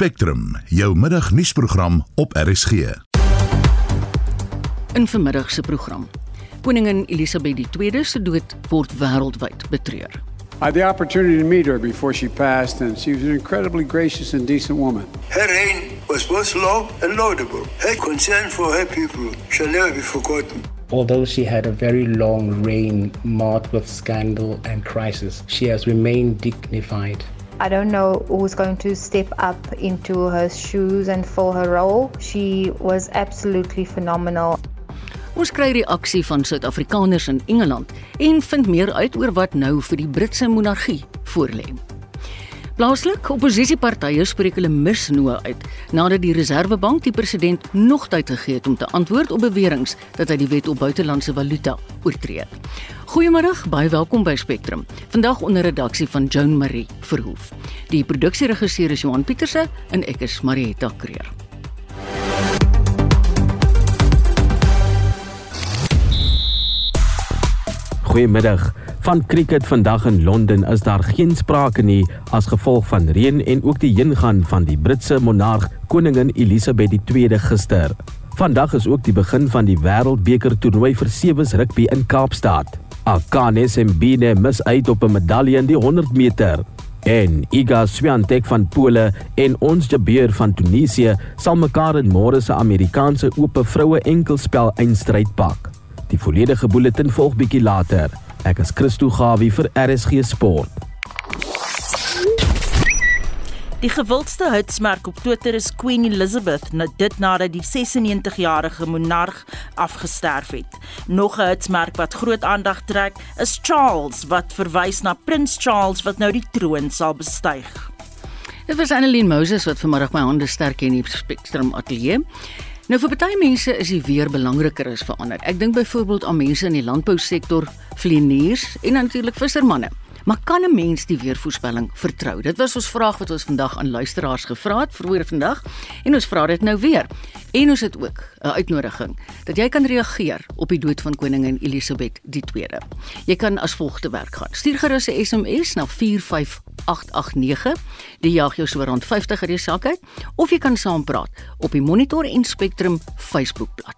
Spectrum, jou middagnuusprogram op RSG. In vanmiddag se program. Koningin Elisabeth II se dood word wêreldwyd betreur. I had the opportunity to meet her before she passed, and she was an incredibly gracious and decent woman. Her reign was both long and laudable. Her concern for her people shall never be forgotten. Although she had a very long reign marked with scandal and crisis, she has remained dignified. I don't know who's going to step up into her shoes and fill her role. She was absolutely phenomenal. Ons kry reaksie van Suid-Afrikaners in Engeland en vind meer uit oor wat nou vir die Britse monargie voorlê. Plaaslik opposisiepartye spreek hulle misnoë uit nadat die Reserwebank die president nog tyd gegee het om te antwoord op beweringe dat hy die wet op buitelandse valuta oortree. Goeiemôre, baie welkom by Spectrum. Vandag onder redaksie van Joan Marie Verhoef. Die produksieregisseur is Johan Pieterse en ek is Marieta Kreer. Goeiemiddag. Van cricket vandag in Londen is daar geen sprake nie as gevolg van reën en ook die heengaan van die Britse monarg koningin Elizabeth II gister. Vandag is ook die begin van die Wêreldbeker toernooi vir sewes rugby in Kaapstad. Akanes en Bine mis uit op 'n medalje in die 100 meter. En Iga Swiatek van Pole en ons Jabeur van Tunesië sal mekaar in môre se Amerikaanse oop vroue enkelspel eindstryd pak. Die volledige bulletin volg bietjie later. Ek is Christo Gawie vir RSG Sport. Die gewildste hitsmerk op Twitter is Queen Elizabeth, nou dit nadat die 96-jarige monarg afgesterf het. Nog 'n hitsmerk wat groot aandag trek, is Charles wat verwys na Prins Charles wat nou die troon sal bestyg. Dit was Annelien Moses wat vanmiddag my hande sterk in die Spectrum ateljee. Nou vir baie mense is die weer belangriker as vir ander. Ek dink byvoorbeeld aan mense in die landbousektor, vlieëniers en natuurlik vissermanne. Maar kan 'n mens die weervoorspelling vertrou? Dit was ons vraag wat ons vandag aan luisteraars gevra het vroeër vandag en ons vra dit nou weer. En ons het ook 'n uitnodiging dat jy kan reageer op die dood van koningin Elisabeth II. Jy kan as volg te werk gaan. Stuur gerus 'n SMS na 45889. Die jaag jou so rond 50 uit die sak uit of jy kan saampraat op die Monitor en Spectrum Facebookblad.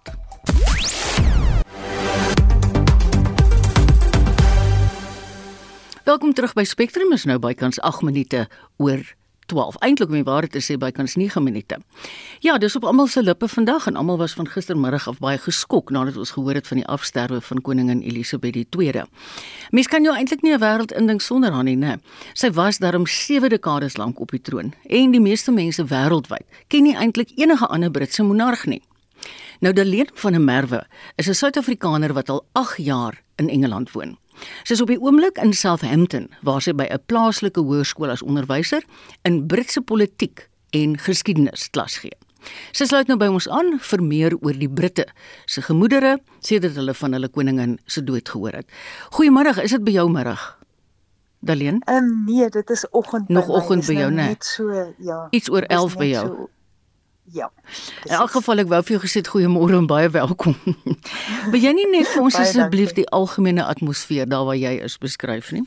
Welkom terug by Spectrum is nou bykans 8 minute oor 12. Eintlik om die waarheid te sê bykans 9 minute. Ja, dis op almal se lippe vandag en almal was van gistermiddag af baie geskok nadat ons gehoor het van die afsterwe van koningin Elisabeth II. Mens kan jou eintlik nie 'n wêreld indink sonder haar nie, né? Sy was daarom 7 dekades lank op die troon en die meeste mense wêreldwyd ken nie eintlik enige ander Britse monarg nie. Nou Daleen van der Merwe is 'n Suid-Afrikaner wat al 8 jaar in Engeland woon. Sy is op die oomblik in Southampton waar sy by 'n plaaslike hoërskool as onderwyser in Britse politiek en geskiedenis klas gee. Sy sluit nou by ons aan vir meer oor die Britte se gemoedere sedert hulle van hulle koningin se dood gehoor het. Goeiemôre, is dit by jou middag? Daleen? Ehm um, nee, dit is oggend Nog oggend by jou, nou né? Net so, ja. Iets oor 11 by jou. So, ja. In elk geval ek wou vir jou gesê goeiemôre en baie welkom. Wil jy nie net vir ons asseblief die algemene atmosfeer daar waar jy is beskryf nie?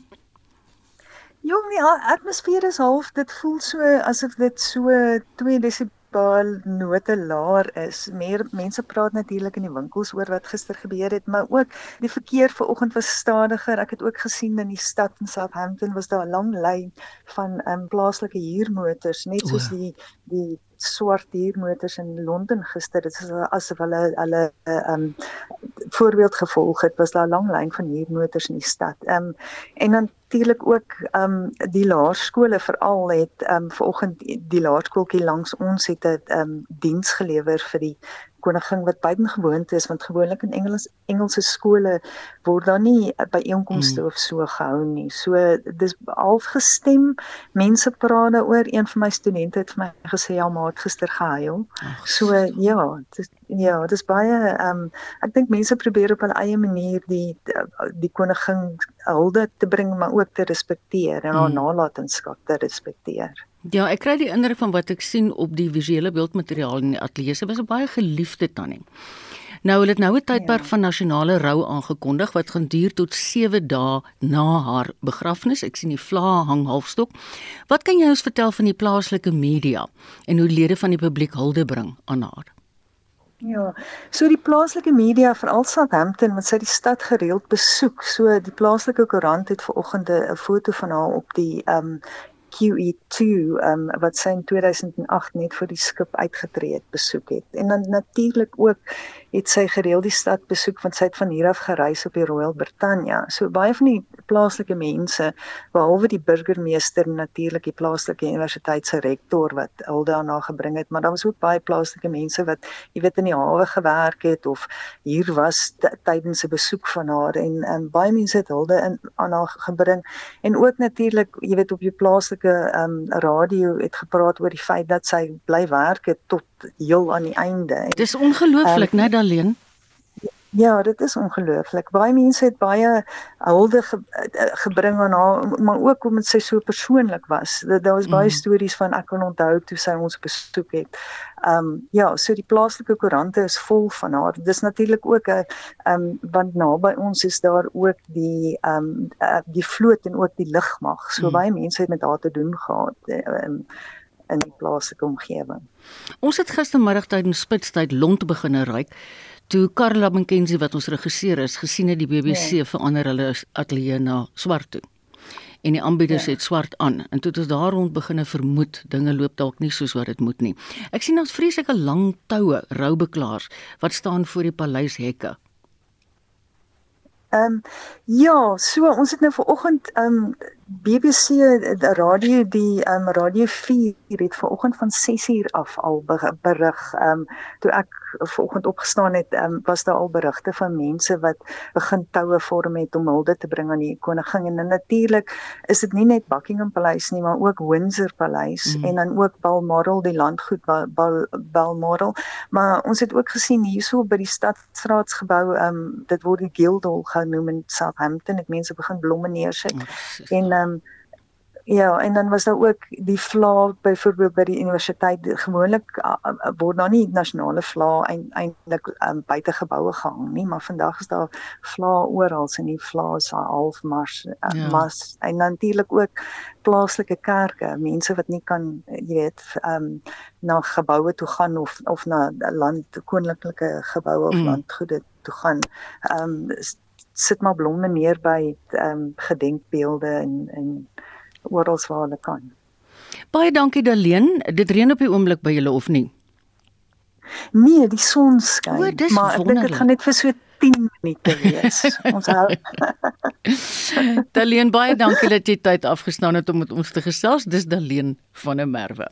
Jong, die atmosfeer is half, dit voel so asof dit so 2 desibel note laer is. Meer mense praat natuurlik in die winkels oor wat gister gebeur het, maar ook die verkeer vanoggend was stadiger. Ek het ook gesien in die stad in Southampton was daar 'n lang lyn van um, plaaslike huurmotors, net soos die die swart huurmotors in Londen gister. Dit is asof hulle hulle um voorbeeld gevolg het, was daar 'n lang lyn van huurmotors in die stad. Um en dan natuurlik ook um die laerskole veral het um vanoggend die laerskooltjie langs ons het 'n um diens gelewer vir die koningin wat buitengewoond is want gewoonlik in Engels Engelse skole word daar nie byeenkomste Mm. of so gehou nie. So dis half gestem. Mense praat daaroor. Een van my studente het vir my gesê ja, maar het gister gehuil. Ag, So ja, dis ja, dis baie ehm um, ek dink mense probeer op hulle eie manier die die koningin hulde te bring maar ook te respekteer en haar Mm. nalatenskap te respekteer. Ja, ek kry die indruk van wat ek sien op die visuele beeldmateriaal in die ateljee. Sy was 'n baie geliefde tannie. Nou hulle het nou 'n tydperk ja. van nasionale rou aangekondig wat gaan duur tot 7 dae na haar begrafnis. Ek sien die vlae hang halfstok. Wat kan jy ons vertel van die plaaslike media en hoe lede van die publiek hulde bring aan haar? Ja, so die plaaslike media veral Southampton wat sy die stad gereeld besoek. So die plaaslike koerant het vanoggend 'n foto van haar op die ehm um, QE2 um, wat sy in 2008 net vir die skip uitgetree het besoek het. En dan natuurlik ook het sy gereeld die stad besoek want sy het van hier af gereis op die Royal Britannia. So baie van die plaaslike mense, behalwe die burgemeester natuurlik die plaaslike universiteit se rektor wat aan haar gebring het, maar daar was ook baie plaaslike mense wat jy weet in die hawe gewerk het of hier was tydens 'n besoek van haar en en baie mense het hulde in aan haar gebring en ook natuurlik jy weet op die plaaslike um, radio het gepraat oor die feit dat sy bly werk het tot heel aan die einde. Dis ongelooflik, um, né, Daleen? Ja, dit is ongelooflik. Baie mense het baie hulde ge, eh, gebring aan haar, maar ook omdat sy so persoonlik was. Daar was baie mm. stories van ek kan onthou toe sy ons besoek het. Ehm um, ja, so die plaaslike koerante is vol van haar. Dis natuurlik ook 'n ehm um, want naby ons is daar ook die ehm um, die vloot en ook die lugmag. So mm. baie mense het met haar te doen gehad. Ehm um, in die plaaslike omgewing. Ons het gistermiddag tydens spitstyd lont begine ryk toe Karla McKenzie wat ons regisseur is, gesien het die BBC ja. verander hulle ateljee na swart toe. En die aanbieders ja. het swart aan en toe het ons daar rond begine vermoed dinge loop dalk nie soos wat dit moet nie. Ek sien ons vreeslike lang toue roubeklaars wat staan voor die paleishekke. Ehm um, ja, so ons het nou vanoggend ehm um, BBC die radio die um, radio 4 het vanoggend van 6uur af al berig. Ehm um, toe ek vanoggend opgestaan het, um, was daar al berigte van mense wat begin toue vorm het om hulde te bring aan die koningin en natuurlik is dit nie net Buckingham Paleis nie, maar ook Windsor Paleis mm. en dan ook Balmoral die landgoed Balmoral. Maar ons het ook gesien hierso by die stadsraadsgebou, ehm um, dit word die Guildhall genoem in Southampton, het mense begin blomme neersit. Oh, en ehm um, Ja, en dan was daar ook die vla byvoorbeeld by die universiteit gewoonlik uh, word daar nie nasionale vla eintlik um, buite geboue gehang nie, maar vandag is daar vla oral in die vla is half mars uh, ja. mas en natuurlik ook plaaslike kerke, mense wat nie kan jy weet um, na geboue toe gaan of of na land koninklike geboue of mm. landgoede toe gaan. Ehm um, sit maar blomme neer by ehm um, gedenkbeelde en en oral waar hulle kan. Baie dankie Daleen. Dit reën op die oomblik by julle of nie? Nee, die son skyn, o, maar ek dink dit gaan net vir so 10 minute wees. ons hou. Daleen, baie dankie dat jy tyd afgestaan het om met ons te gesels. Dis Daleen van der Merwe.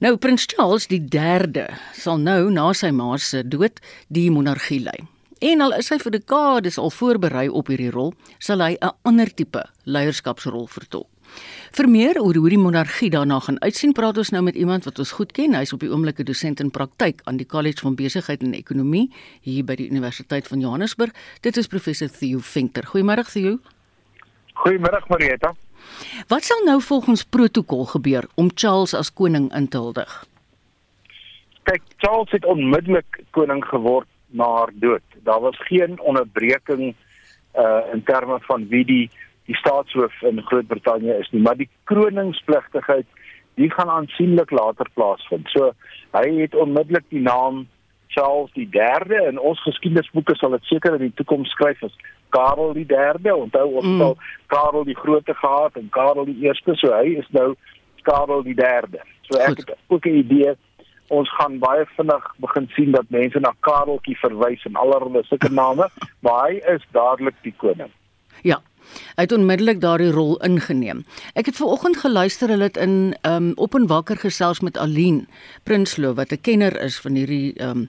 Nou Prins Charles die 3de sal nou na sy ma se dood die monargie lei. En al is hy vir dekades al voorberei op hierdie rol, sal hy 'n ander tipe leierskapsrol vertolk. Vir meer oor hoe die monargie daarna gaan uitsien, praat ons nou met iemand wat ons goed ken. Hy's op die oomblik 'n dosent in praktyk aan die College van Besigheid en Ekonomie hier by die Universiteit van Johannesburg. Dit is professor Theo Venter. Goeiemôre Theo. Goeiemôre Marieta. Wat sal nou volgens protokol gebeur om Charles as koning in te huldig? Kyk, Charles het onmiddellik koning geword na haar dood. Daar was geen onderbreking uh in terme van wie die die staatshoof in Groot-Brittanje is nie, maar die kroningspligtigheid die gaan aansienlik later plaasvind. So hy het onmiddellik die naam Charles die 3de in ons geskiedenisboeke sal dit seker in die toekoms skryf as Karel die 3de. Onthou ons mm. sal Karel die Grote gehad en Karel die 1ste, so hy is nou Karel die 3de. So ek Goed. het ook 'n idee ons gaan baie vinnig begin sien dat mense na Kareltjie verwys en allerlei sulke name, maar hy is dadelik die koning. Ja. Hy het onmiddellik daardie rol ingeneem. Ek het ver oggend geluister hulle het in um op en wakker gesels met Aline Prinsloo wat 'n kenner is van hierdie um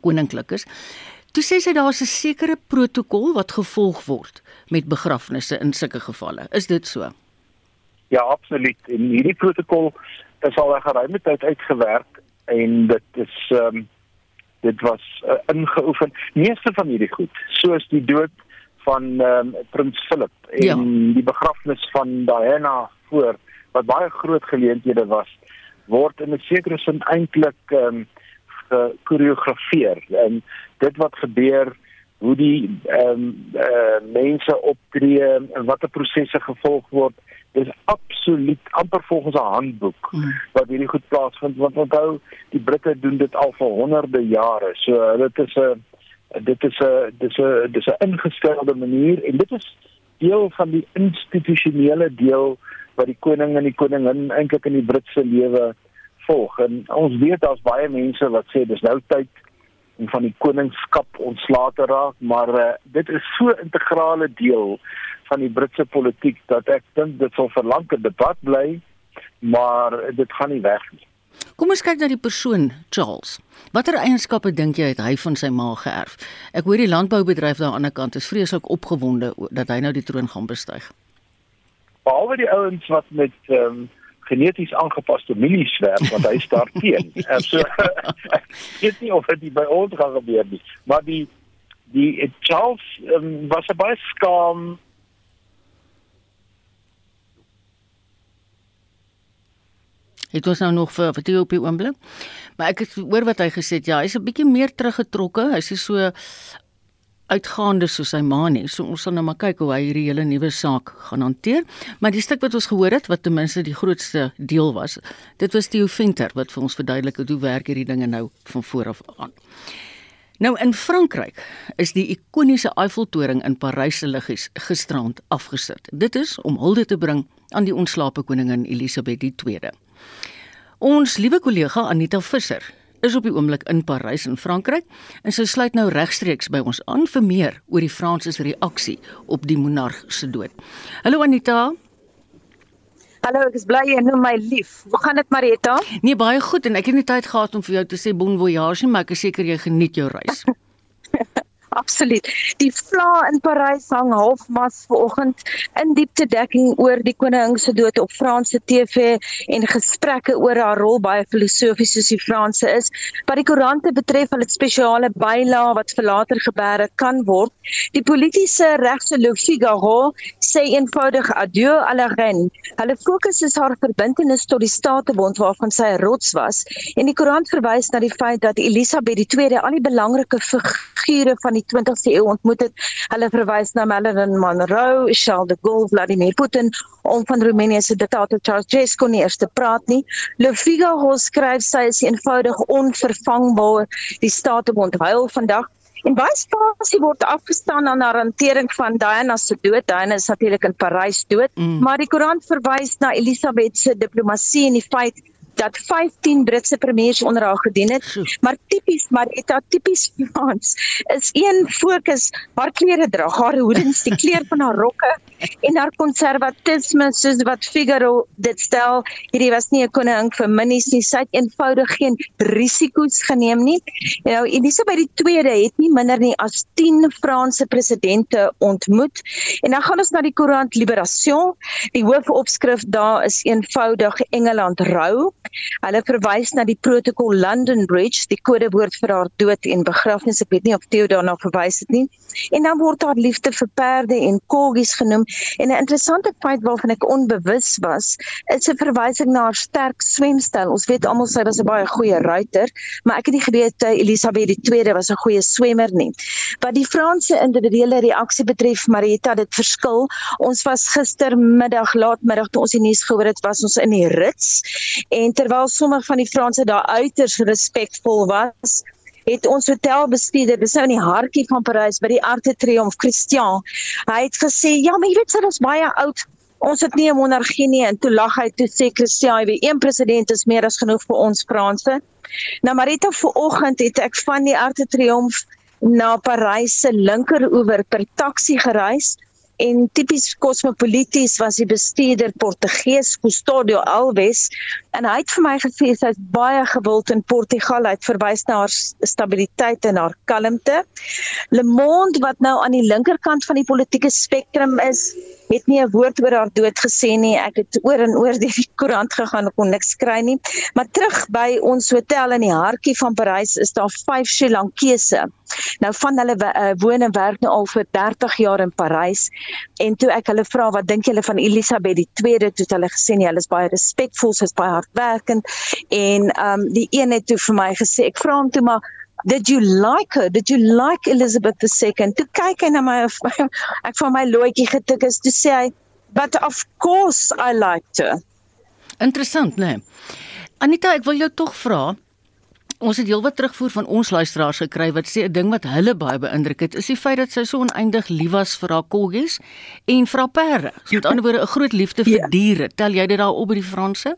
koninklikes. Toe sê sy daar's 'n sekere protokol wat gevolg word met begrafnisse in sulke gevalle. Is dit so? Ja, absoluut. En hierdie protokol is al 'n geruime tyd uitgewerk en dit is ehm um, dit was uh, ingeoefen meeste van hierdie goed soos die dood van ehm um, prins Philip en ja. die begrafnis van Diana voor wat baie groot geleenthede was word in 'n sekere sin eintlik ehm um, gekoreografeer en dit wat gebeur hoe die ehm um, uh, mense optree en watter prosesse gevolg word. Dis absoluut amper volgens 'n handboek mm. wat hierdie goed plaasvind. Want onthou die Britte doen dit al vir honderde jare. So dit is 'n dit is 'n dis 'n dis 'n ingestelde manier en dit is deel van die institusionele deel wat die koning en die koningin eintlik in die Britse lewe volg. En ons weet daar's baie mense wat sê dis nou tyd om van die koningskap ontslae te raak maar uh, dit is so 'n integrale deel van die Britse politiek dat ek dink dit sal vir lank 'n debat bly, maar dit gaan nie weg nie. Kom ons kyk na die persoon Charles. Watter eienskappe dink jy het hy van sy ma geërf? Ek hoor die landboubedryf daar aan die ander kant is vreeslik opgewonde dat hy nou die troon gaan bestyg. Behalwe die ouens wat met ehm um, geneties aangepaste mielies werk want hy staar teen. En so ek weet nie of dit by ons gaan gebeur nie, maar die die Charles um, was 'n baie skaam Het ons nou nog vir vir op die oomblik. Maar ek het hoor wat hy gesê het. Ja, hy's 'n bietjie meer teruggetrokke. Hy's so uitgaande soos sy ma nie. So ons sal nou maar kyk hoe hy hierdie hele nuwe saak gaan hanteer. Maar die stuk wat ons gehoor het wat ten minste die grootste deel was, dit was Theo Venter wat vir ons verduidelik hoe werk hierdie dinge nou van voor af aan. Nou in Frankryk is die ikoniese Eiffeltoring in Parys se liggies gisterand afgesit. Dit is om hulde te bring aan die ontslape koningin Elisabeth II. Ons liewe kollega Anita Visser is op die oomblik in Parys in Frankryk en sy sluit nou regstreeks by ons aan vir meer oor die Franse se reaksie op die monarg se dood. Hallo Anita. Hallo, ek is bly jy noem my lief. Hoe gaan dit Marita? Nee, baie goed en ek het nie tyd gehad om vir jou te sê bon voyage nie, maar ek is seker jy geniet jou reis. Absoluut. Die vla in Parys hang halfmas vanoggend in diepte dekking oor die koning se dood op Franse TV en gesprekke oor haar rol baie filosofies soos die Franse is. Wat die koerante betref, het spesiale bylae wat vir later gebeure kan word. Die politieke regse Le Figaro sê eenvoudig adieu la reine. Hulle fokus is haar verbintenis tot die Statebond waarvan sy 'n rots was en die koerant verwys na die feit dat Elisabeth II al die belangrike figure van die 20ste eeu ontmoet het. Hulle verwys na Marilyn Monroe, Charles de Gaulle, Vladimir Putin om van Roemenië se diktator Ceausescu nie eers te praat nie. Le Figaro skryf sy is eenvoudig onvervangbaar. Die Statebond huil vandag En baie spasie word afgestaan aan haar hantering van Diana se dood. Diana is natuurlik in Parys dood, mm. maar die koerant verwys na Elisabeth se diplomatie en die feit dat 15 Britse premiers onder haar gedien het. Maar tipies Marita, tipies Frans, is een fokus haar klere dra, haar hoedens, die kleur van haar rokke en haar konservatisme soos wat Figaro dit stel. Hierdie was nie 'n koning vir minnies nie. Sy het eenvoudig geen risiko's geneem nie. En nou Elisabeth II het nie minder nie as 10 Franse presidente ontmoet. En dan gaan ons na die koerant Libération. Die hoofopskrif daar is eenvoudig Engeland rou. Hulle verwys na die protokol London Bridge, die kodewoord vir haar dood en begrafnis. Ek weet nie of Theo daarna verwys het nie. En dan word haar liefde vir perde en korgies genoem. En 'n interessante feit waarvan ek onbewus was, is 'n verwysing na haar sterk swemstyl. Ons weet almal sy was 'n baie goeie ruiter, maar ek het nie geweet Elisabeth II was 'n goeie swemmer nie. Wat die Franse individuele reaksie betref, Marita, dit verskil. Ons was gistermiddag laatmiddag toe ons die nuus gehoor het, was ons in die rits en terwyl sommige van die Franse daar uiters respekvol was, het ons hotelbestuurder, dis nou in die hartjie van Parys by die Arc de Triomphe, Christian, hy het gesê, ja, maar jy weet sy is baie oud. Ons het nie 'n monargie nie en toe lag hy toe sê Christian, wie een president is meer as genoeg vir ons Franse. Nou Marita vanoggend het ek van die Arc de Triomphe na Parys se linkeroewer per taxi gereis en tipies kosmopolities was die bestuurder Portugees Custodio Alves en hy het vir my gesê sy's baie gewild in Portugal uit verwys na haar stabiliteit en haar kalmte. Le Monde wat nou aan die linkerkant van die politieke spektrum is het nie 'n woord oor haar dood gesê nie. Ek het oor en oor die koerant gegaan kon niks kry nie. Maar terug by ons hotel in die hartjie van Parys is daar 5 Sri Lankese. Nou van hulle uh, woon en werk nou al vir 30 jaar in Parys. En toe ek hulle vra wat dink julle van Elisabeth II, toe het hulle gesê nee, hulle is baie respekvol, sy is baie hardwerkend en ehm um, die een het toe vir my gesê, ek vra hom toe maar Did you like her? Did you like Elizabeth II? Toe kyk hy na my ek van my loetjie getik is toe sê hy, "But of course I liked her." Interessant, né? Nee. Anita, ek wil jou tog vra. Ons het heelwat terugvoer van ons luisteraars gekry wat sê 'n ding wat hulle baie beïndruk het, is die feit dat sy so oneindig lief was vir haar koggies en vir haar perde. So met ander woorde 'n groot liefde vir ja. diere. Tel jy dit daar op by die Franse?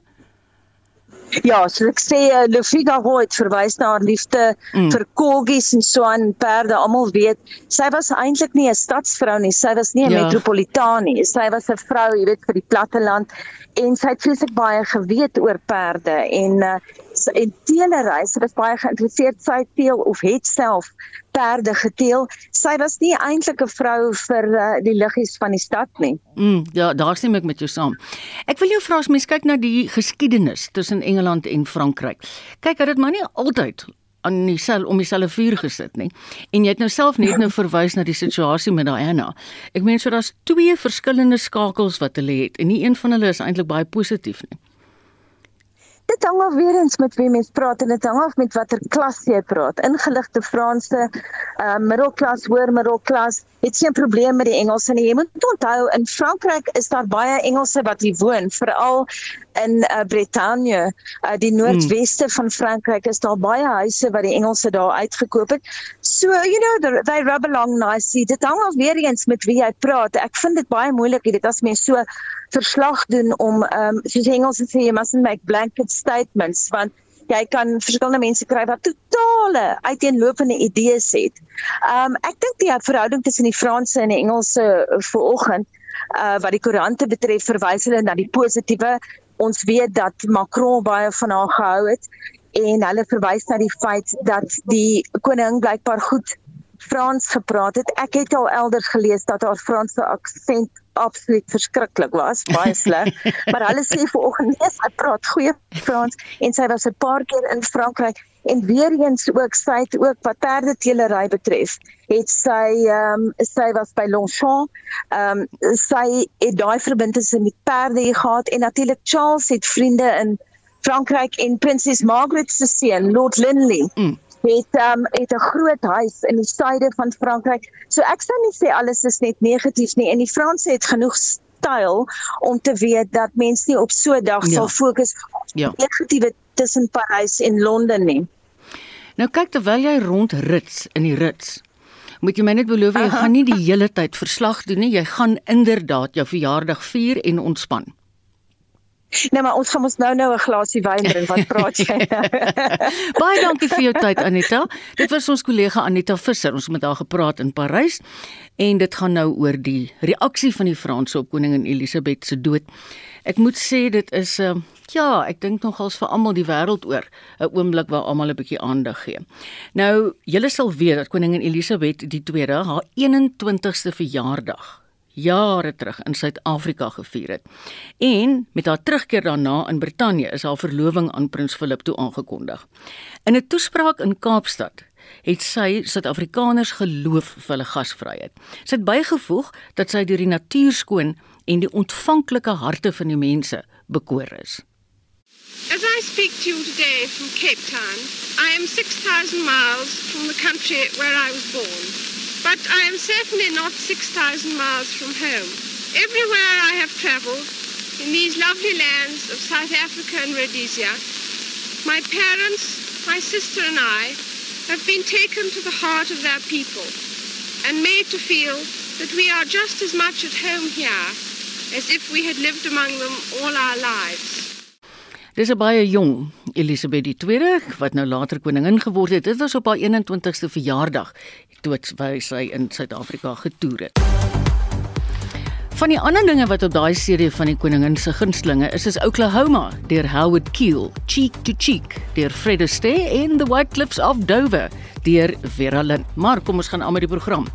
Ja, so ek sê uh, Le Figaro het verwys na haar liefde mm. vir korgies en so aan perde. Almal weet, sy was eintlik nie 'n stadsvrou nie, sy was nie 'n ja. metropolitaan nie. Sy was 'n vrou, jy weet, vir die platte land en sy het vreeslik baie geweet oor perde en uh, en teelery. Sy was baie geïnteresseerd sy teel of het self perde geteel. Sy was nie eintlik 'n vrou vir uh, die liggies van die stad nie. Mm, ja, daar stem ek met jou saam. Ek wil jou vra as mens kyk na die geskiedenis tussen Engeland en Frankryk. Kyk, het dit maar nie altyd aan dieselfde om dieselfde vuur gesit nie. En jy het nou self net nou verwys na die situasie met Diana. Ek meen so daar's twee verskillende skakels wat hulle het en nie een van hulle is eintlik baie positief nie dit hang af weer eens met wie mens praat en dit hang af met watter klas jy praat. Ingeligte Franse, uh middelklas, hoër middelklas, het geen probleem met die Engels nie. Jy moet onthou in Frankryk is daar baie Engelse wat hier woon, veral in uh, Brittanje, uh, die noordweste hmm. van Frankryk is daar baie huise wat die Engelse daar uitgekoop het. So, you know, they rub along nicely. Dit hang af weer eens met wie jy praat. Ek vind dit baie moeilik dit as mens so verslag doen om ehm um, soos Engels sê jy mustn't make blanket statements want jy kan verskillende mense kry wat totale uiteenlopende idees het. Ehm um, ek dink die verhouding tussen die Franse en die Engelse vanoggend uh wat die koerante betref verwys hulle na die positiewe. Ons weet dat Macron baie van haar gehou het en hulle verwys na die feit dat die koning blykbaar goed Frans gepraat het. Ek het al elders gelees dat haar Franse aksent absoluut verskriklik was, baie sleg. maar hulle sê vanoggend nee, sy praat goeie Frans en sy was 'n paar keer in Frankryk en weer eens ook sy het ook wat perdeteelery betref, het sy ehm um, sy was by Longchamp. Ehm um, sy het daai verbindings met perde gehad en natuurlik Charles het vriende in Frankryk en Prinses Margaret se seun, Lord Linley. Mm het um, het 'n groot huis in die suide van Frankryk. So ek sou nie sê alles is net negatief nie en die Franse het genoeg styl om te weet dat mense nie op so 'n dag ja. sal fokus op ja. negatiewe tussen Parys en Londen nie. Nou kyk terwyl jy rondrits in die rits. Moet jy my net beloof jy gaan nie die hele tyd verslag doen nie. Jy gaan inderdaad jou verjaardag vier en ontspan. Nee, maar ons gaan ons nou nou 'n glasie wyn drink. Wat praat jy? Baie dankie vir jou tyd Anita. Dit was ons kollega Anita Visser. Ons het met haar gepraat in Parys en dit gaan nou oor die reaksie van die Franse op koningin Elisabeth se dood. Ek moet sê dit is 'n uh, eh, ja, ek dink nogals vir almal die wêreld oor 'n oomblik waar almal 'n bietjie aandag gee. Nou, julle sal weet dat koningin Elisabeth die 2de haar 21ste verjaardag jare terug in Suid-Afrika gevier het. En met haar terugkeer daarna in Brittanje is haar verloving aan prins Philip toe aangekondig. In 'n toespraak in Kaapstad het sy Suid-Afrikaners geloof vir hulle gasvryheid. Sy het bygevoeg dat sy deur die natuur skoon en die ontvanklike harte van die mense bekoor is. As I speak to you today from Cape Town, I am 6000 miles from the country where I was born. But I am certainly not 6,000 miles from home. Everywhere I have travelled, in these lovely lands of South Africa and Rhodesia, my parents, my sister and I have been taken to the heart of their people and made to feel that we are just as much at home here as if we had lived among them all our lives. Dis 'n baie jong Elisabeth II wat nou later koningin geword het. Dit was op haar 21ste verjaardag toe sy in Suid-Afrika getoer het. Van die ander dinge wat op daai serie van die koningin se gunstlinge is is Oklahoma deur Howard Keel, Cheek to Cheek deur Fred Astaire en The White Cliffs of Dover deur Vera Lynn. Maar kom ons gaan aan met die program.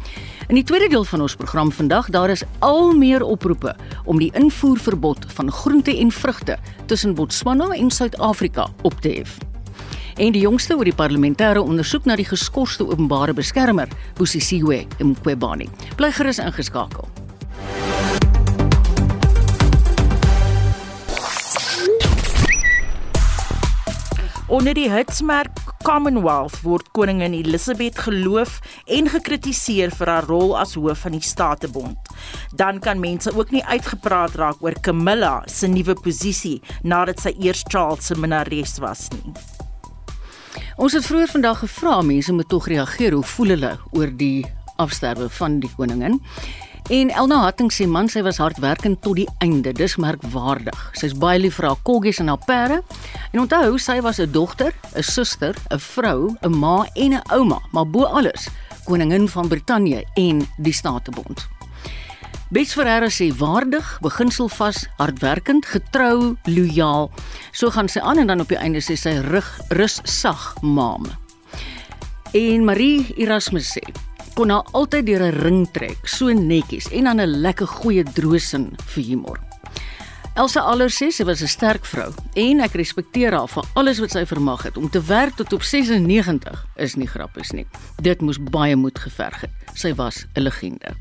In die tweede deel van ons program vandag, daar is al meer oproepe om die invoerverbod van groente en vrugte tussen Botswana en Suid-Afrika op te hef. En die jongste oor die parlementêre ondersoek na die geskorste openbare beskermer, Busisiwe Mqwebani. Bly gerus ingeskakel. Onder die hitsmerk Commonwealth word koningin Elizabeth geloof en gekritiseer vir haar rol as hoof van die Statebond. Dan kan mense ook nie uitgepraat raak oor Camilla se nuwe posisie nadat sy eers Charles se minnares was nie. Ons het vroeër vandag gevra mense moet tog reageer hoe voel hulle oor die afsterwe van die koningin. En Elna Hatting sê man sy was hardwerkend tot die einde. Dis merkwaardig. Sy's baie lief vir haar koggies en haar perde. En onthou, sy was 'n dogter, 'n suster, 'n vrou, 'n ma en 'n ouma, maar bo alles koningin van Brittanje en die Statebond. Bets Ferreira sê waardig, beginselvas, hardwerkend, getrou, lojaal. So gaan sy aan en dan op die einde sê sy rug rus sag, maam. En Marie Erasmus sê kon haar altyd deur 'n ring trek, so netjies en dan 'n lekker goeie droosin vir humor. Elsa Aller sê sy was 'n sterk vrou en ek respekteer haar vir alles wat sy vermag het om te werk tot op 96 is nie grappies nie. Dit moes baie moed geverg het. Sy was 'n legende.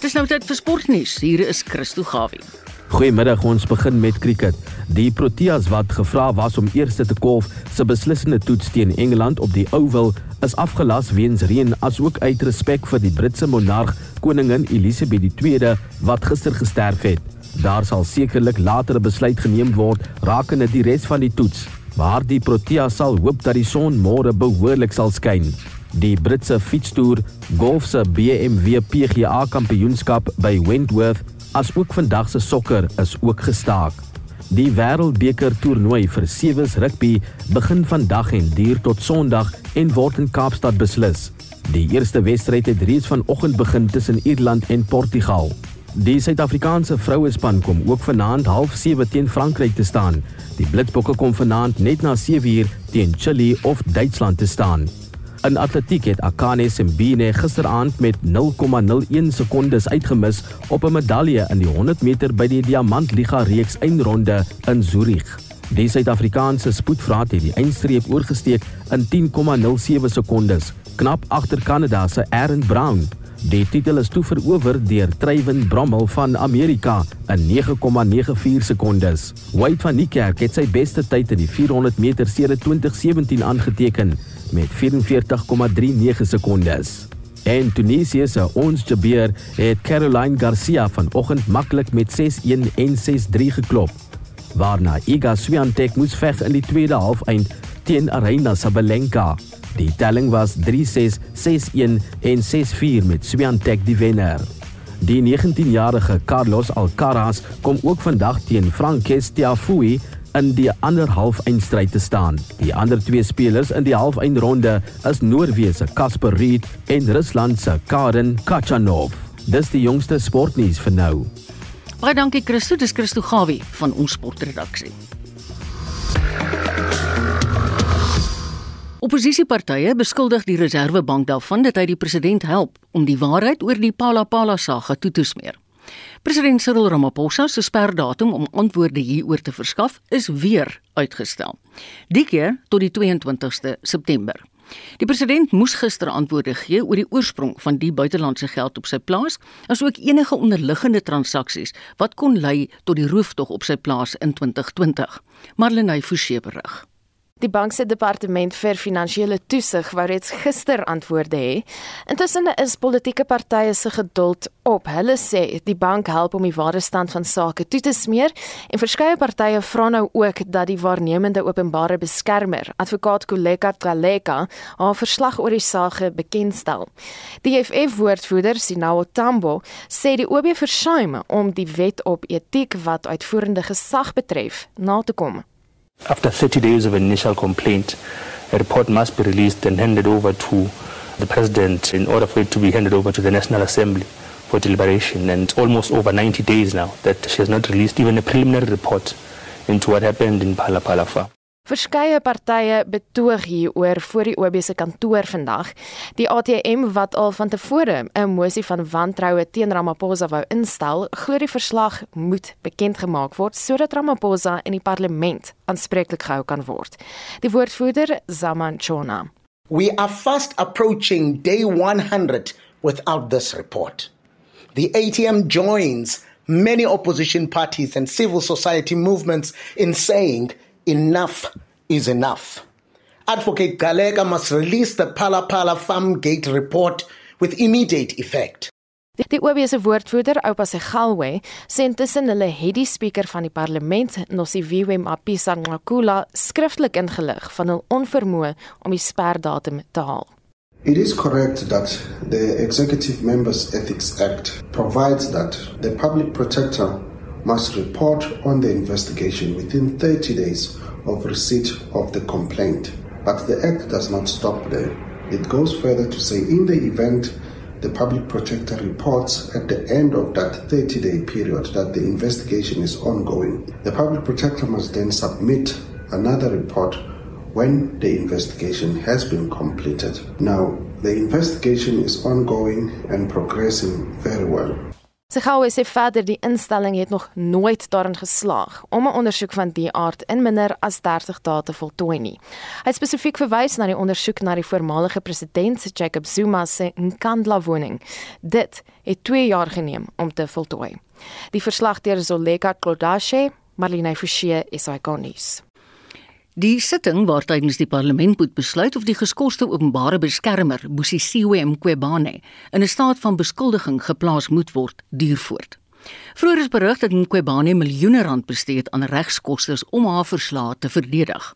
Dis nou tyd vir sportnuus. Hier is Christo Gawie. Goeiemiddag, ons begin met cricket. Die Proteas wat gevra was om eerste te kolf se beslissende toets teen Engeland op die Oval is afgelas weens reën asook uit respek vir die Britse monarg koningin Elizabeth II wat gister gesterf het. Daar sal sekerlik later 'n besluit geneem word rakende die res van die toets, waar die Proteas sal hoop dat die son môre behoorlik sal skyn. Die Britse fietstoer golf se BMW PGA kampioenskap by Wentworth as ook vandag se sokker is ook gestaak. Die Wêreldbeker toernooi vir sewes rugby begin vandag en duur tot Sondag en word in Kaapstad beslis. Die eerste wedstryd het reeds vanoggend begin tussen Ierland en Portugal. Die Suid-Afrikaanse vrouespan kom ook vanaand 07:30 teen Frankryk te staan. Die Blitsbokke kom vanaand net na 7:00 teen Chili of Duitsland te staan. In atletiek het Akane Simbine gisteraand met 0,01 sekondes uitgemis op 'n medalje in die 100 meter by die Diamantliga reeks eindronde in Zurich. Die Suid-Afrikaanse spoedvraat het die eindstreep oorgesteek in 10,07 sekondes, knap agter Kanada se Aaron Brown. Die titel is toe verower deur Treyvin Brommel van Amerika in 9,94 sekondes. Wade van Niekerk het sy beste tyd in die 400 meter sedert 2017 aangeteken met 44,39 sekondes. En Tunesië se Ons Jabeur het Caroline Garcia vanoggend maklik met 6-1 en 6-3 geklop. Waarna Iga Swiatek moes veg in die tweede halfeind teen Aryna Sabalenka. Die telling was 3-6, 6-1 en 6-4 met Swiatek die wenner. Die 19-jarige Carlos Alcaraz kom ook vandag teen Frances Tiafoe in die ander halfeindstryd te staan. Die ander twee spelers in die halfeindronde is Noorwe se Casper Ruud en Rusland se Karen Kachanov. Dis die jongste sportnuus vir nou. Baie dankie Christo, dis Christo Gawie van ons sportredaksie. Opposisiepartye beskuldig die Reserwebank daarvan dat hy die president help om die waarheid oor die Palapala saga toe te smeer. President Cyril Ramaphosa se sperdatum om antwoorde hieroor te verskaf is weer uitgestel. Die keer tot die 22ste September. Die president moes gister antwoorde gee oor die oorsprong van die buitelandse geld op sy plaas, asook enige onderliggende transaksies wat kon lei tot die rooftog op sy plaas in 2020. Marlenae Forsie berig. Die bank se departement vir finansiële toesig wou reeds gister antwoorde hê. Intussen is politieke partye se geduld op. Hulle sê die bank help om die ware stand van sake toe te smeer en verskeie partye vra nou ook dat die waarnemende openbare beskermer, advokaat Koleka Tgaleka, haar verslag oor die saak bekendstel. Die EFF woordvoerder Sinawo Tambo sê die OB versuim om die wet op etiek wat uitvoerende gesag betref na te kom. After 30 days of initial complaint, a report must be released and handed over to the president in order for it to be handed over to the National Assembly for deliberation. And it's almost over 90 days now that she has not released even a preliminary report into what happened in Palapalafa. Verskeie partye betoog hieroor voor die OB se kantoor vandag. Die ATM wat al van tevore 'n mosie van wantroue teen Ramaphosa wou instel, glo die verslag moet bekend gemaak word sodat Ramaphosa in die parlement aanspreeklik gehou kan word. Die woordvoerder, Zaman Chona. We are fast approaching day 100 without this report. The ATM joins many opposition parties and civil society movements in saying enough is enough. Advocate Galega must release the Pala Pala Farm Gate report with immediate effect. Die OB se woordvoerder, Oupa Segalwe, sê intussen hulle het die spreker van die parlement, Nosiviwe Mapisa Ngakula, skriftelik ingelig van hul onvermoë om die sperdatum te haal. It is correct that the Executive Members Ethics Act provides that the public protector must report on the investigation within 30 days of receipt of the complaint. But the Act does not stop there. It goes further to say in the event the public protector reports at the end of that 30 day period that the investigation is ongoing, the public protector must then submit another report when the investigation has been completed. Now, the investigation is ongoing and progressing very well. Segawe sê verder die instelling het nog nooit daarin geslaag om 'n ondersoek van die aard in minder as 30 dae te voltooi nie. Hy spesifiek verwys na die ondersoek na die voormalige president Jacob Zuma se Nkandla woning. Dit het 2 jaar geneem om te voltooi. Die verslag deur Zoleka Klodashe, Marlene Forsie, SAK nuus. Die sitting waar tydens die parlement moet besluit of die geskoste openbare beskermer, Busisiwe Mqwebane, in 'n staat van beskuldiging geplaas moet word, duur voort. Vroeger is berig dat Mqwebane miljoene rand bestee het aan regskoste om haar verslae te verdedig.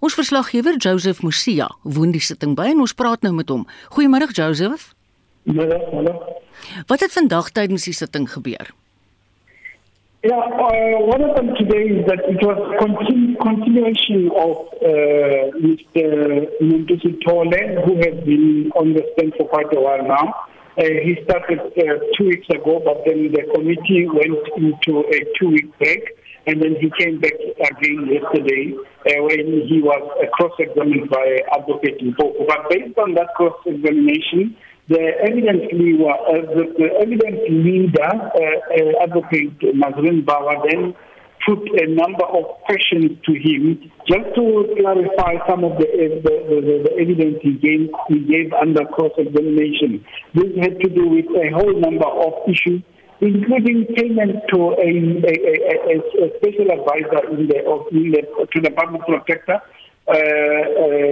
Ons verslaggewer Joseph Musia woon die sitting by en ons praat nou met hom. Goeiemôre Joseph. Middag, middag. Wat het vandag tydens die sitting gebeur? Yeah, uh, what happened today is that it was continu- continuation of uh, Mr. Mendoza Tole, who has been on the stand for quite a while now. Uh, he started uh, two weeks ago, but then the committee went into a two-week break, and then he came back again yesterday uh, when he was cross-examined by Advocate Mpoku. But based on that cross-examination, the evidence leader, uh, the, the leader, uh, uh, Advocate Mazrin Bawa, then put a number of questions to him just to clarify some of the, the, the, the evidence he gave, he gave under cross-examination. This had to do with a whole number of issues including payment to a, a, a, a special advisor in the, of, in the, to the public protector, uh, uh.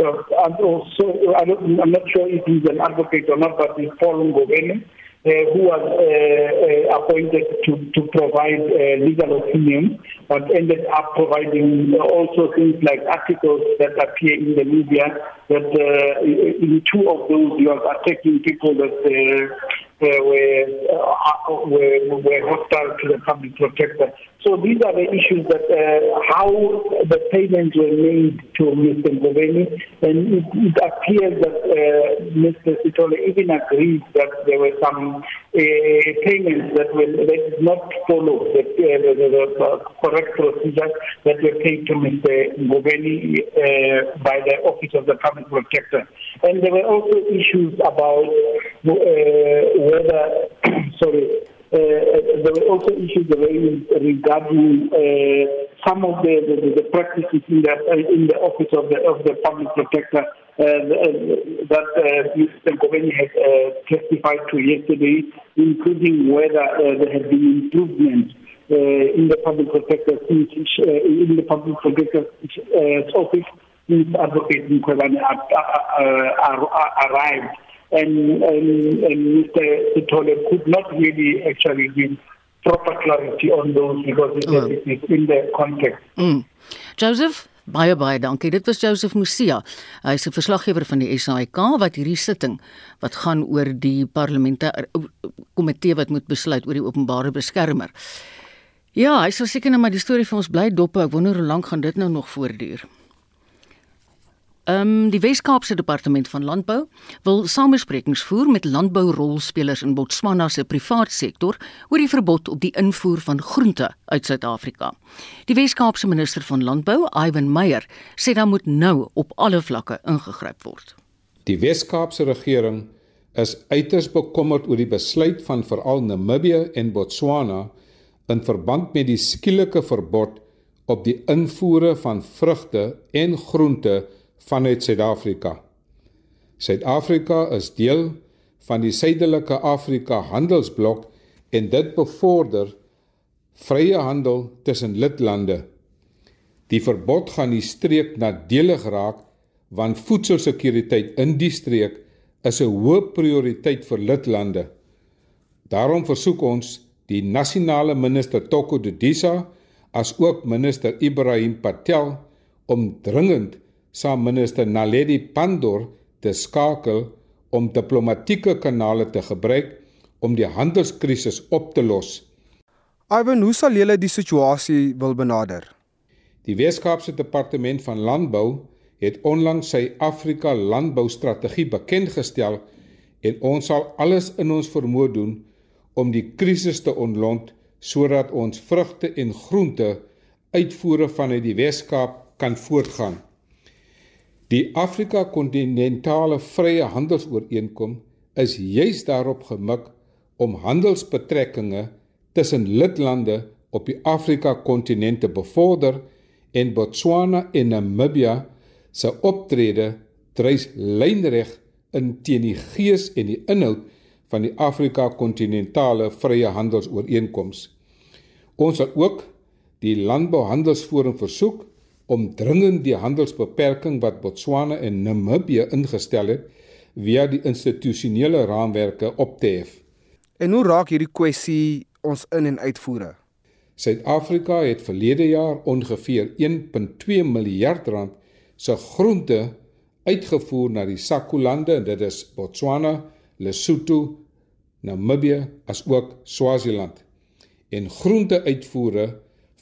Uh, and also, I I'm not sure if he's an advocate or not, but he's Paul Ngobene, uh, who was uh, uh, appointed to, to provide uh, legal opinion, but ended up providing also things like articles that appear in the media that uh, in two of those you are attacking people that uh, uh, were, uh, were, were hostile to the public protector. So these are the issues that uh, how the payments were made to Mr. Goveni, and it, it appears that uh, Mr. Sitole even agreed that there were some uh, payments that were that did not follow the, uh, the, the, correct procedures that were paid to Mr. Goveni uh, by the Office of the Public Protector. And there were also issues about uh, whether, sorry, uh, there were also issues regarding uh, some of the, the, the practices in the in the office of the of the public protector uh, that uh, Mr. Goveni had uh, testified to yesterday, including whether uh, there had been improvements uh, in the public protector uh, in the public protector's uh, office since Advocate arrived. And, and, and Mr. Sitole could not really actually give proper clarity on those because it, oh. it is in the context. Mm. Joseph? Baie baie dankie. Dit was Joseph Musia. Hy's 'n verslaggewer van die SAIK wat hierdie sitting wat gaan oor die parlementêre komitee wat moet besluit oor die openbare beskermer. Ja, hy sal seker nou maar die storie vir ons bly dop. Ek wonder hoe lank gaan dit nou nog voortduur. Ehm um, die Wes-Kaapse Departement van Landbou wil samesprekings voer met landbourolspelers in Botswana se privaat sektor oor die verbod op die invoer van groente uit Suid-Afrika. Die Wes-Kaapse minister van Landbou, Ivan Meyer, sê daar moet nou op alle vlakke ingegryp word. Die Wes-Kaapse regering is uiters bekommerd oor die besluit van veral Namibië en Botswana in verband met die skielike verbod op die invoere van vrugte en groente vanuit Suid-Afrika. Suid-Afrika is deel van die Suidelike Afrika Handelsblok en dit bevorder vrye handel tussen lidlande. Die verbod gaan die streek nadelig raak want voedselsekuriteit in die streek is 'n hoë prioriteit vir lidlande. Daarom versoek ons die nasionale minister Toko Dudisa as ook minister Ibrahim Patel om dringend saam minister Naledi Pandor te skakel om diplomatieke kanale te gebruik om die handelskrisis op te los. Ivan, hoe sal julle die situasie wil benader? Die Weskaapse Departement van Landbou het onlangs sy Afrika landboustrategie bekend gestel en ons sal alles in ons vermoë doen om die krisis te ontlont sodat ons vrugte en groente uitvoere vanuit die Weskaap kan voortgaan. Die Afrika kontinentale vrye handelsooreenkoms is juis daarop gemik om handelsbetrekkinge tussen lidlande op die Afrika kontinent te bevorder en Botswana en Namibië se optrede dryf lynreg in teen die gees en die inhoud van die Afrika kontinentale vrye handelsooreenkoms. Ons sal ook die landbouhandelsforum versoek om dringend die handelsbeperking wat Botswana en Namibië ingestel het via die institusionele raamwerke op te hef. En hoe raak hierdie kwessie ons in en uitvoere? Suid-Afrika het verlede jaar ongeveer 1.2 miljard rand se groente uitgevoer na die SACU-lande en dit is Botswana, Lesotho, Namibië asook Swaziland. En groente-uitvoere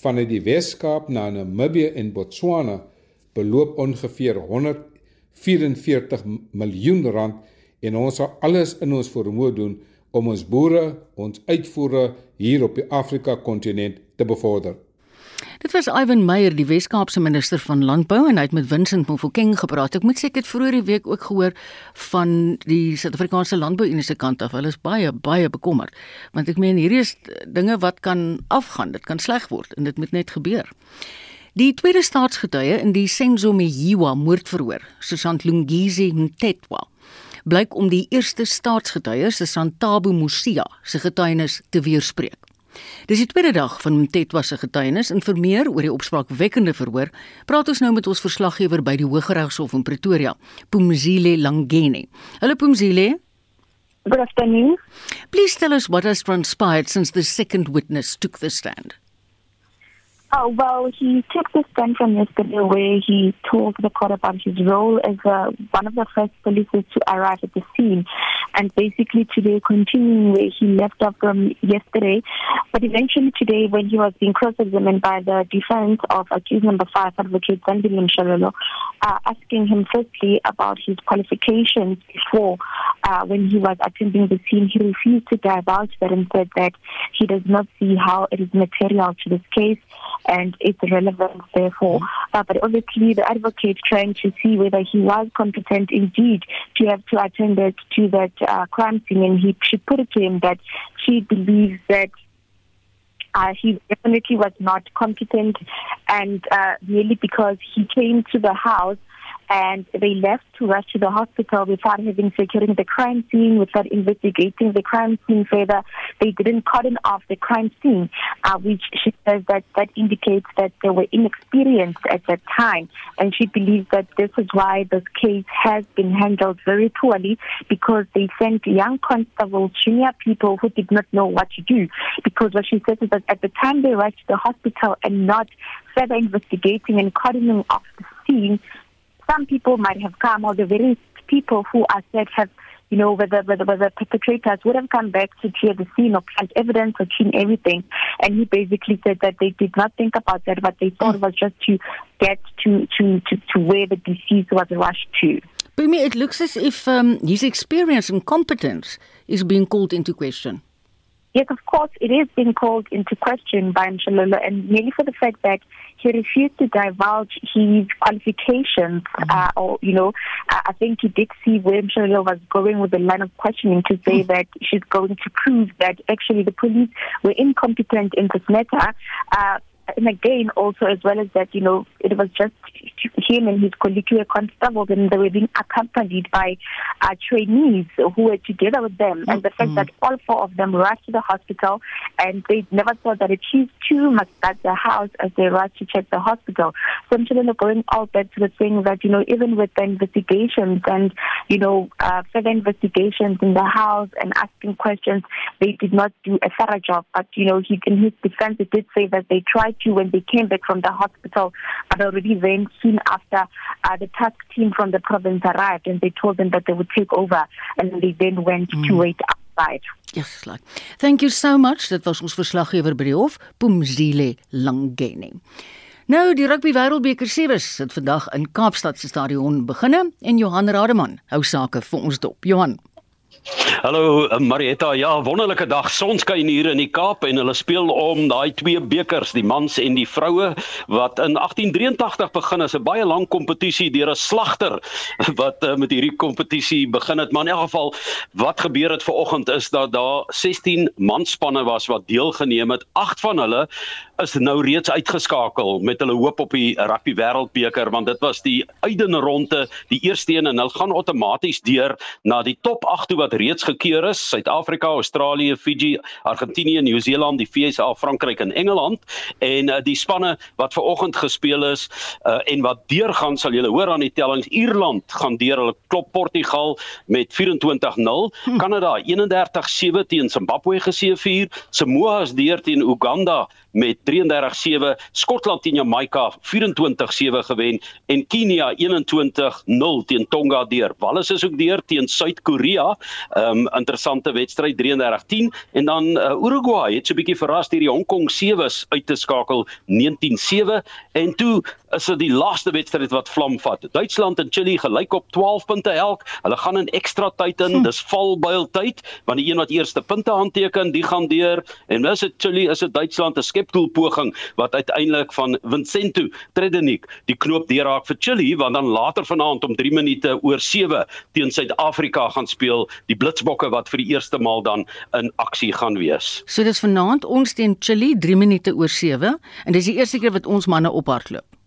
vanuit die Wes-Kaap na Namibië en Botswana beloop ongeveer 144 miljoen rand en ons sal alles in ons vermoë doen om ons boere, ons uitvoere hier op die Afrika kontinent te bevorder. Dit was Ivan Meyer, die Wes-Kaapse minister van Landbou en hy het met Vincent Mofokeng gepraat. Ek moet sê ek het vroeër die week ook gehoor van die Suid-Afrikaanse Landbou-Unie se kant af. Hulle is baie baie bekommerd want ek meen hierdie is dinge wat kan afgaan. Dit kan sleg word en dit moet net gebeur. Die tweede staatsgetuie in die Senzo Meyiwa moordverhoor, Susan Lungizi Mtetwa, blyk om die eerste staatsgetuie, Santabo Musia, se getuienis te weerspreek. Dis die tweede dag van Mtetwa se getuienis en vir meer oor die opspraakwekkende verhoor, praat ons nou met ons verslaggewer by die Hooggeregshof in Pretoria, Pumzile Langeni. Hallo Pumzile. Good afternoon. Please tell us what has transpired since the second witness took the stand. Oh, well, he took the stand from yesterday where he told the court about his role as uh, one of the first police to arrive at the scene. And basically today, continuing where he left off from yesterday. But eventually today, when he was being cross-examined by the defense of accused number five, Advocate Zandilim Shalolo, uh, asking him firstly about his qualifications before uh, when he was attending the scene, he refused to divulge that and said that he does not see how it is material to this case and its relevance therefore. Uh, but obviously the advocate trying to see whether he was competent indeed to have to attend it to that uh, crime scene and he she put it to him that she believes that uh, he definitely was not competent and uh, merely because he came to the house and they left to rush to the hospital without having securing the crime scene, without investigating the crime scene further. They didn't cordon off the crime scene, uh, which she says that that indicates that they were inexperienced at that time, and she believes that this is why this case has been handled very poorly because they sent young constables, junior people who did not know what to do. Because what she says is that at the time they rushed to the hospital and not further investigating and cordoning off the scene, some people might have come, or the very people who are said have you know, whether, whether, whether perpetrators would have come back to clear the scene or plant evidence or clean everything. And he basically said that they did not think about that, but they thought was just to get to, to, to, to where the deceased was rushed to. Bumi, it looks as if um, his experience and competence is being called into question. Yes, of course, it is being called into question by Mshalolo, and mainly for the fact that he refused to divulge his qualifications, mm-hmm. uh, or you know, uh, I think he did see where Mshalolo was going with the line of questioning to say mm-hmm. that she's going to prove that actually the police were incompetent in this matter. Uh, and again, also as well as that, you know, it was just him and his colleague who were constables, and they were being accompanied by uh, trainees who were together with them. Mm-hmm. And the fact that all four of them rushed to the hospital, and they never thought that a chief too must at the house as they rushed to check the hospital. So I'm sure going out there to the thing that you know, even with the investigations and you know, uh, further investigations in the house and asking questions, they did not do a thorough job. But you know, he in his defense, he did say that they tried to when they came back from the hospital, but already then soon after, uh, the task team from the province arrived and they told them that they would take over and they then went mm. to wait outside. Yes, like. Thank you so much. Dit was ons verslaggewer by die hof, Pumzile Langeni. Nou die rugby wêreldbeker sewes het vandag in Kaapstad se stadion beginne en Johan Rademan hou sake vir ons dop. Johan Hallo eh, Marietta, ja, wonderlike dag. Sonskyn hier in die Kaap en hulle speel om daai twee bekers, die mans en die vroue wat in 1883 begin is 'n baie lang kompetisie deur 'n slagter wat uh, met hierdie kompetisie begin het. Maar in elk geval, wat gebeur het vanoggend is dat daar 16 manspanne was wat deelgeneem het. 8 van hulle is nou reeds uitgeskakel met hulle hoop op die rugby wêreldbeker want dit was die uitdene ronde, die eerste een en hulle gaan outomaties deur na die top 8 toe wat reeds gekeur is: Suid-Afrika, Australië, Fiji, Argentinië, Nieu-Seeland, die VSA, Frankryk en Engeland. En uh, die spanne wat ver oggend gespeel is uh, en wat deurgaan sal julle hoor aan die tellings Ierland gaan deur hulle klop Portugal met 24-0, hm. Kanada 31-7 teen Zimbabwe geseëvier, Samoa is deur teen Uganda met 33-7, Skotland teen Jamaica 24-7 gewen en Kenia 21-0 teen Tonga deur. Wallis is ook deur teen Suid-Korea. Um interessante wedstryd 33-10 en dan uh, Uruguay het so 'n bietjie verras deur die Hong Kong Sewes uit te skakel 19-7 en toe is dit die laaste wedstryd wat vlam vat. Duitsland en Chili gelyk op 12 punte elk. Hulle gaan in ekstra tyd in. Hm. Dis valbuil tyd want die een wat eerste punte aanteken, die gaan deur en mis dit Chili is dit Duitsland 'n skeptool poging wat uiteindelik van Vincento Tredenik die knoop deurraak vir Chili want dan later vanaand om 3 minute oor 7 teen Suid-Afrika gaan speel die Blitsbokke wat vir die eerste maal dan in aksie gaan wees. So dis vanaand ons teen Chili 3 minute oor 7 en dis die eerste keer wat ons manne ophardloop.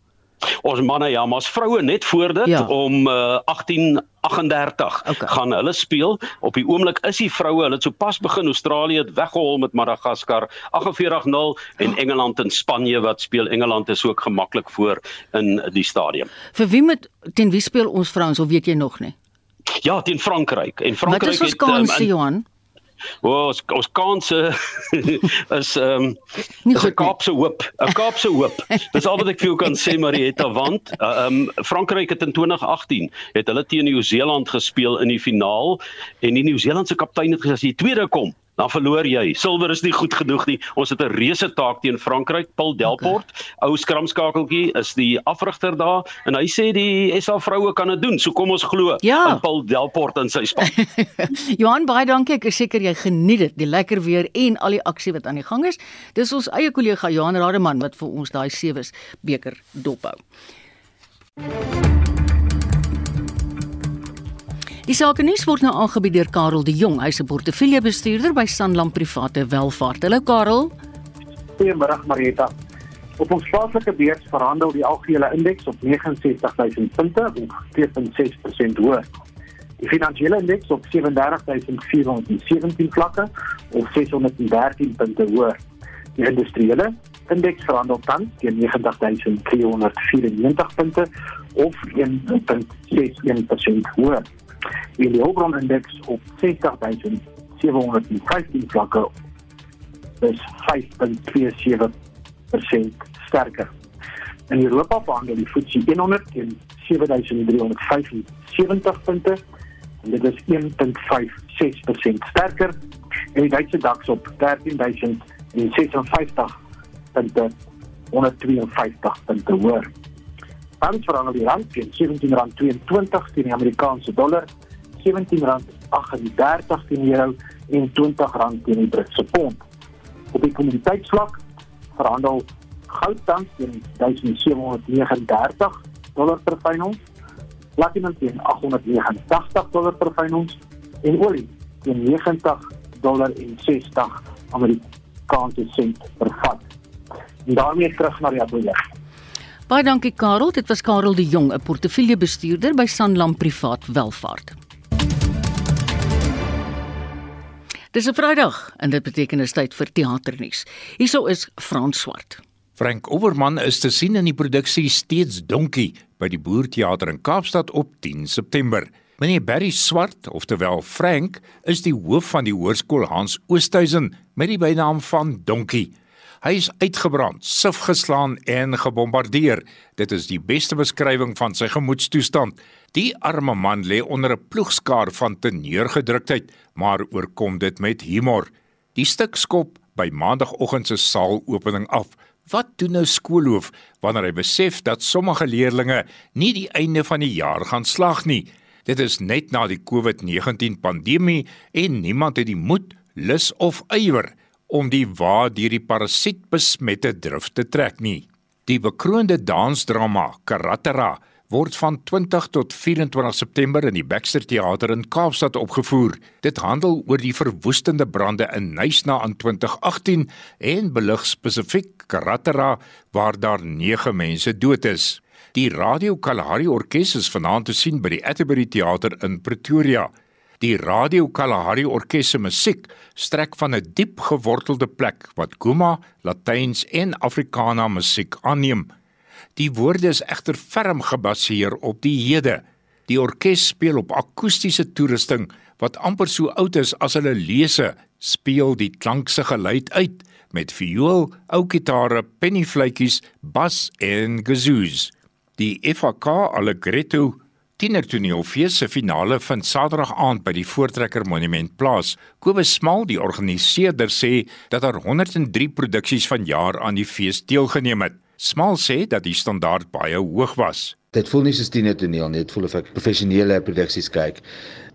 Ons manne ja, maar ons vroue net voor dit ja. om uh, 18 38 okay. gaan hulle speel. Op die oomblik is die vroue, hulle het sopas begin Australië het weggehol met Madagaskar 48-0 en Engeland en Spanje wat speel. Engeland is ook gemaklik voor in die stadium. Vir wie met teen wie speel ons vrouens of weet jy nog nie? Ja, teen Frankryk. En Frankryk het Wat is ons kans, um, Johan? Wel, ons ons kanse is ehm um, 'n Kaapse hoop, 'n Kaapse hoop. Dis al wat ek vir jou kan sê Marietta want ehm uh, um, Frankryk het in 2018 het hulle teen Nieu-Seeland gespeel in die finaal en die Nieu-Seelandse kaptein het gesê as jy tweede kom, dan verloor jy. Silwer is nie goed genoeg nie. Ons het 'n reuse taak teen Frankryk. Paul Delport, okay. ou skramskakeltjie, is die afrigter daar en hy sê die SA vroue kan dit doen. So kom ons glo ja. aan Paul Delport en sy span. Johan, baie dankie. Ek is seker jy geniet dit, die lekker weer en al die aksie wat aan die gang is. Dis ons eie kollega Johan Rademan wat vir ons daai sewe beker dophou. Die sake nuus word nou aangebied deur Karel de Jong, hy's 'n portefeuljebestuurder by Sanlam Private Welvaart. Hallo Karel. Goeiemôre Marieta. Op ons plaaslike beurs verhandel die algehele indeks op 69000 punte, ongeveer 2.6% hoër. Die finansiële indeks op 37417 vlakke of 613 punte hoër. Die industriële indeks verhandel tans teen 90294 punte of 1.61% hoër die hulpbronindeks op 60715 vlakke is 5.27% sterker. In Europa verhandel die FTSE 100 teen 7375 punte en dit is 1.56% sterker en die Duitse DAX op 13056 punte 152 punte hoër. Tans verhandel die rand teen R17.22 teen die Amerikaanse dollar, R17.38 teen die euro en R20 teen die Britse pond. Op die kommoditeitsvlak verhandel goud tans teen 1739 dollar per fyn ons, platinum teen 889 dollar per fyn ons en olie teen 90 dollar en 60 Amerikaanse sent per vat. En daarmee terug na die atolle. Baie dankie Karel, dit was Karel de Jong, 'n portefeuljebestuurder by Sanlam Privaat Welvaart. Dis 'n Vrydag en dit beteken dit is tyd vir teaternuus. Hierso is Frans Swart. Frank Overman is te sien in die produksie Steeds Donkie by die Boerteater in Kaapstad op 10 September. Meneer Barry Swart, oftewel Frank, is die hoof van die hoërskool Hans Oosthuizen met die bynaam van Donkie. Hy is uitgebrand, sif geslaan en gebombardeer. Dit is die beste beskrywing van sy gemoedstoestand. Die arme man lê onder 'n ploegskaar van teneergedruktheid, maar oorkom dit met humor. Die stuk skop by maandagooggend se saalopening af. Wat doen nou skoolhoof wanneer hy besef dat sommige leerders nie die einde van die jaar gaan slag nie? Dit is net na die COVID-19 pandemie en niemand het die moed, lus of ywer om die waar deur die parasiet besmette drif te trek nie. Die bekroonde dansdrama Karatera word van 20 tot 24 September in die Baxter Theater in Kaapstad opgevoer. Dit handel oor die verwoestende brande in Nysna in 2018 en belig spesifiek Karatera waar daar 9 mense dood is. Die Radio Kalahari Orkees is vanaand te sien by die Atterbury Theater in Pretoria. Die Radio Kalahari Orkees se musiek strek van 'n diep gewortelde plek wat Guma, Latyns en Afrikaana musiek aanneem. Die woorde is egter ferm gebaseer op die hede. Die orkes speel op akoestiese toerusting wat amper so oud is as hulle lese, speel die klankse geluid uit met viool, ou gitare, pennyfluitjies, bas en gazoos. Die FAK Allegretto Tienertoneelfees se finale vind Saterdag aand by die Voortrekker Monument plaas. Kobus Smal, die organiseerder, sê dat daar 103 produksies van jaar aan die fees deelgeneem het. Smal sê dat die standaard baie hoog was. Dit voel nie soos tiener toneel nie, dit voel of ek professionele produksies kyk.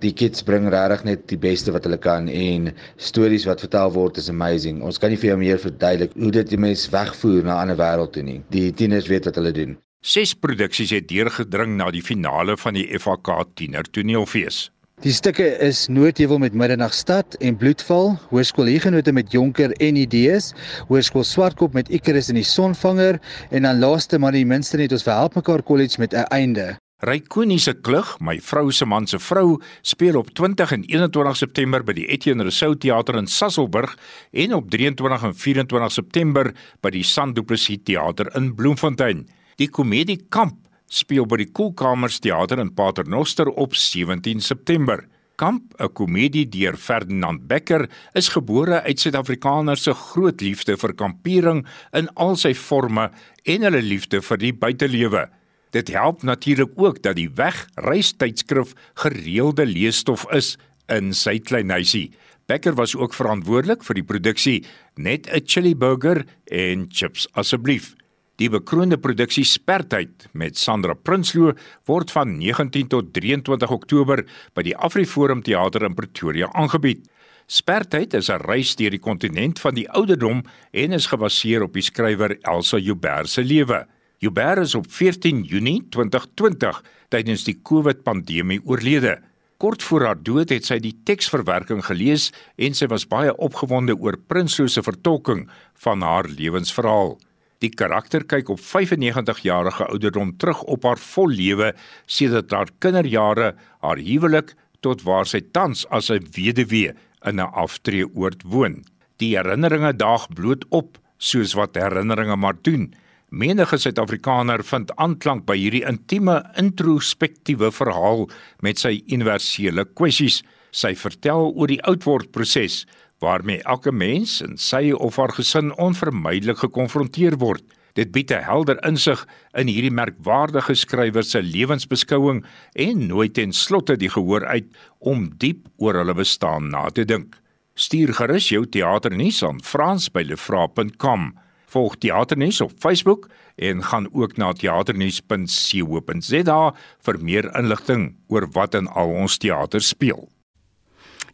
Die kids bring regtig net die beste wat hulle kan en stories wat vertel word is amazing. Ons kan nie vir jou meer verduidelik hoe dit die mens wegvoer na 'n ander wêreld toe nie. Die tieners weet wat hulle doen. Ses produksies het deurgedring na die finale van die FAK Tiener Toneelfees. Die stukke is Noordheuwel met Middernagstad en Bloedval, Hoërskool Hugenote met Jonker en Idees, Hoërskool Swartkop met Icarus en die Sonvanger en dan laaste maar die minste net ons verhelp mekaar college met 'n einde. Raikoni se klug, my vrou se man se vrou, speel op 20 en 21 September by die Etienne Rousseau Theater in Sasolburg en op 23 en 24 September by die Sanduplessis Theater in Bloemfontein. Die komedie Kamp speel by die Koelkamers Theater in Paternoster op 17 September. Kamp, 'n komedie deur Ferdinand Becker, is gebore uit Suid-Afrikaners se groot liefde vir kampering in al sy forme en hulle liefde vir die buitelewe. Dit help natuurlik ook dat die Weg reistydskrif gereelde leesstof is in sy klein huisie. Becker was ook verantwoordelik vir die produksie Net 'n Chili Burger en Chips asseblief. Die bekroonde produksie Spertyd met Sandra Prinsloo word van 19 tot 23 Oktober by die Afriforum Theater in Pretoria aangebied. Spertyd is 'n reis deur die kontinent van die ouderdom en is gebaseer op die skrywer Elsa Joubert se lewe. Joubert is op 14 Junie 2020 tydens die COVID-pandemie oorlede. Kort voor haar dood het sy die teksverwerking gelees en sy was baie opgewonde oor Prinsloo se vertolking van haar lewensverhaal. Die karakter kyk op 95 jarige ouderdom terug op haar vol lewe sedert haar kinderjare, haar huwelik tot waar sy tans as 'n weduwee in 'n aftreeoord woon. Die herinneringe daag bloot op soos wat herinneringe maar doen. Menige Suid-Afrikaner vind aanklank by hierdie intieme introspektiewe verhaal met sy universele kwessies. Sy vertel oor die oudword proses, waarmee elke mens in sy of haar gesin onvermydelik gekonfronteer word. Dit bied 'n helder insig in hierdie merkwaardige skrywer se lewensbeskouing en nooi ten slotte die gehoor uit om diep oor hulle bestaan na te dink. Stuur gerus jou teaternuus aan frans@lefra.com. Volg teaternuus op Facebook en gaan ook na teaternuus.co.za vir meer inligting oor wat in al ons teater speel.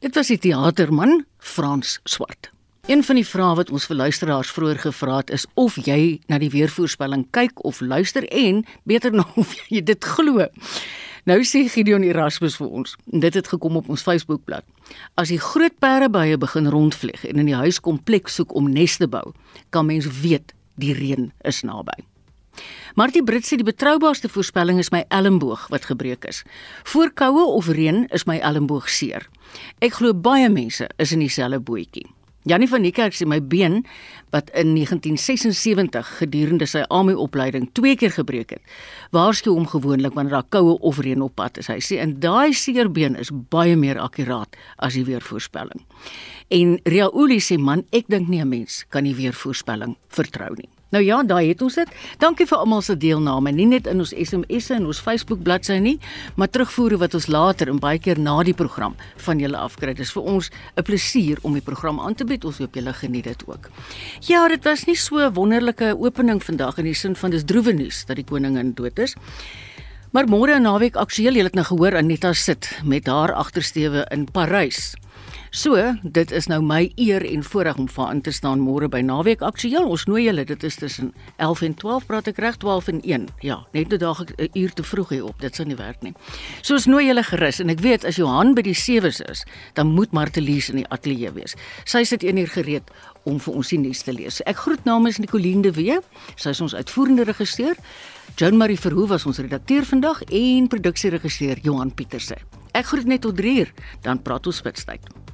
Dit was die teaterman Frans Swart. Een van die vrae wat ons vir luisteraars vroeër gevra het is of jy na die weervoorspelling kyk of luister en beter nog of jy dit glo. Nou sê Gideon Erasmus vir ons, en dit het gekom op ons Facebookblad. As die groot perdebye begin rondvlieg en in die huiskompleks soek om nes te bou, kan mens weet die reën is naby. Martie Brits sê die betroubaarste voorspelling is my elmboog wat gebreek is. Voor koue of reën is my elmboog seer. Ek glo baie mense is in dieselfde bootjie. Janie van Niekerk sê my been wat in 1976 gedurende sy AME-opleiding twee keer gebreek het. Waarsku hom gewoonlik wanneer daar koue of reën op pad is. Hy sê en daai seerbeen is baie meer akkuraat as die weervoorspelling. En Ria Ouli sê man, ek dink nie 'n mens kan die weervoorspelling vertrou nie. Nou ja, daai het ons dit. Dankie vir almal se deelname, nie net in ons SMS'e en ons Facebook bladsy nie, maar terugvoere wat ons later en baie keer na die program van julle afkry. Dit is vir ons 'n plesier om die program aan te bied. Ons hoop julle geniet dit ook. Ja, dit was nie so 'n wonderlike opening vandag in die sin van dis droewe nuus dat die koningin dood is. Maar môre en naweek aktueel, julle het nou gehoor Anita sit met haar agtersteewe in Parys. So, dit is nou my eer en voorreg om vir aan te staan môre by Naweek Aktueel. Ons nooi julle, dit is tussen 11 en 12, praat ek reg 12 en 1. Ja, net nou daag ek 'n uur te vroeg hier op. Dit sou nie werk nie. So ons nooi julle gerus en ek weet as Johan by die sewes is, dan moet Martelies in die ateljee wees. Sy sit 1 uur gereed om vir ons die nuus te lees. Ek groet namens Nicoline de Wee. Sy is ons uitvoerende regisseur. Joan Marie Verhoef was ons redakteur vandag en produksieregisseur Johan Pieterse. Ek groet net tot 3 uur, dan praat ons spitstyd.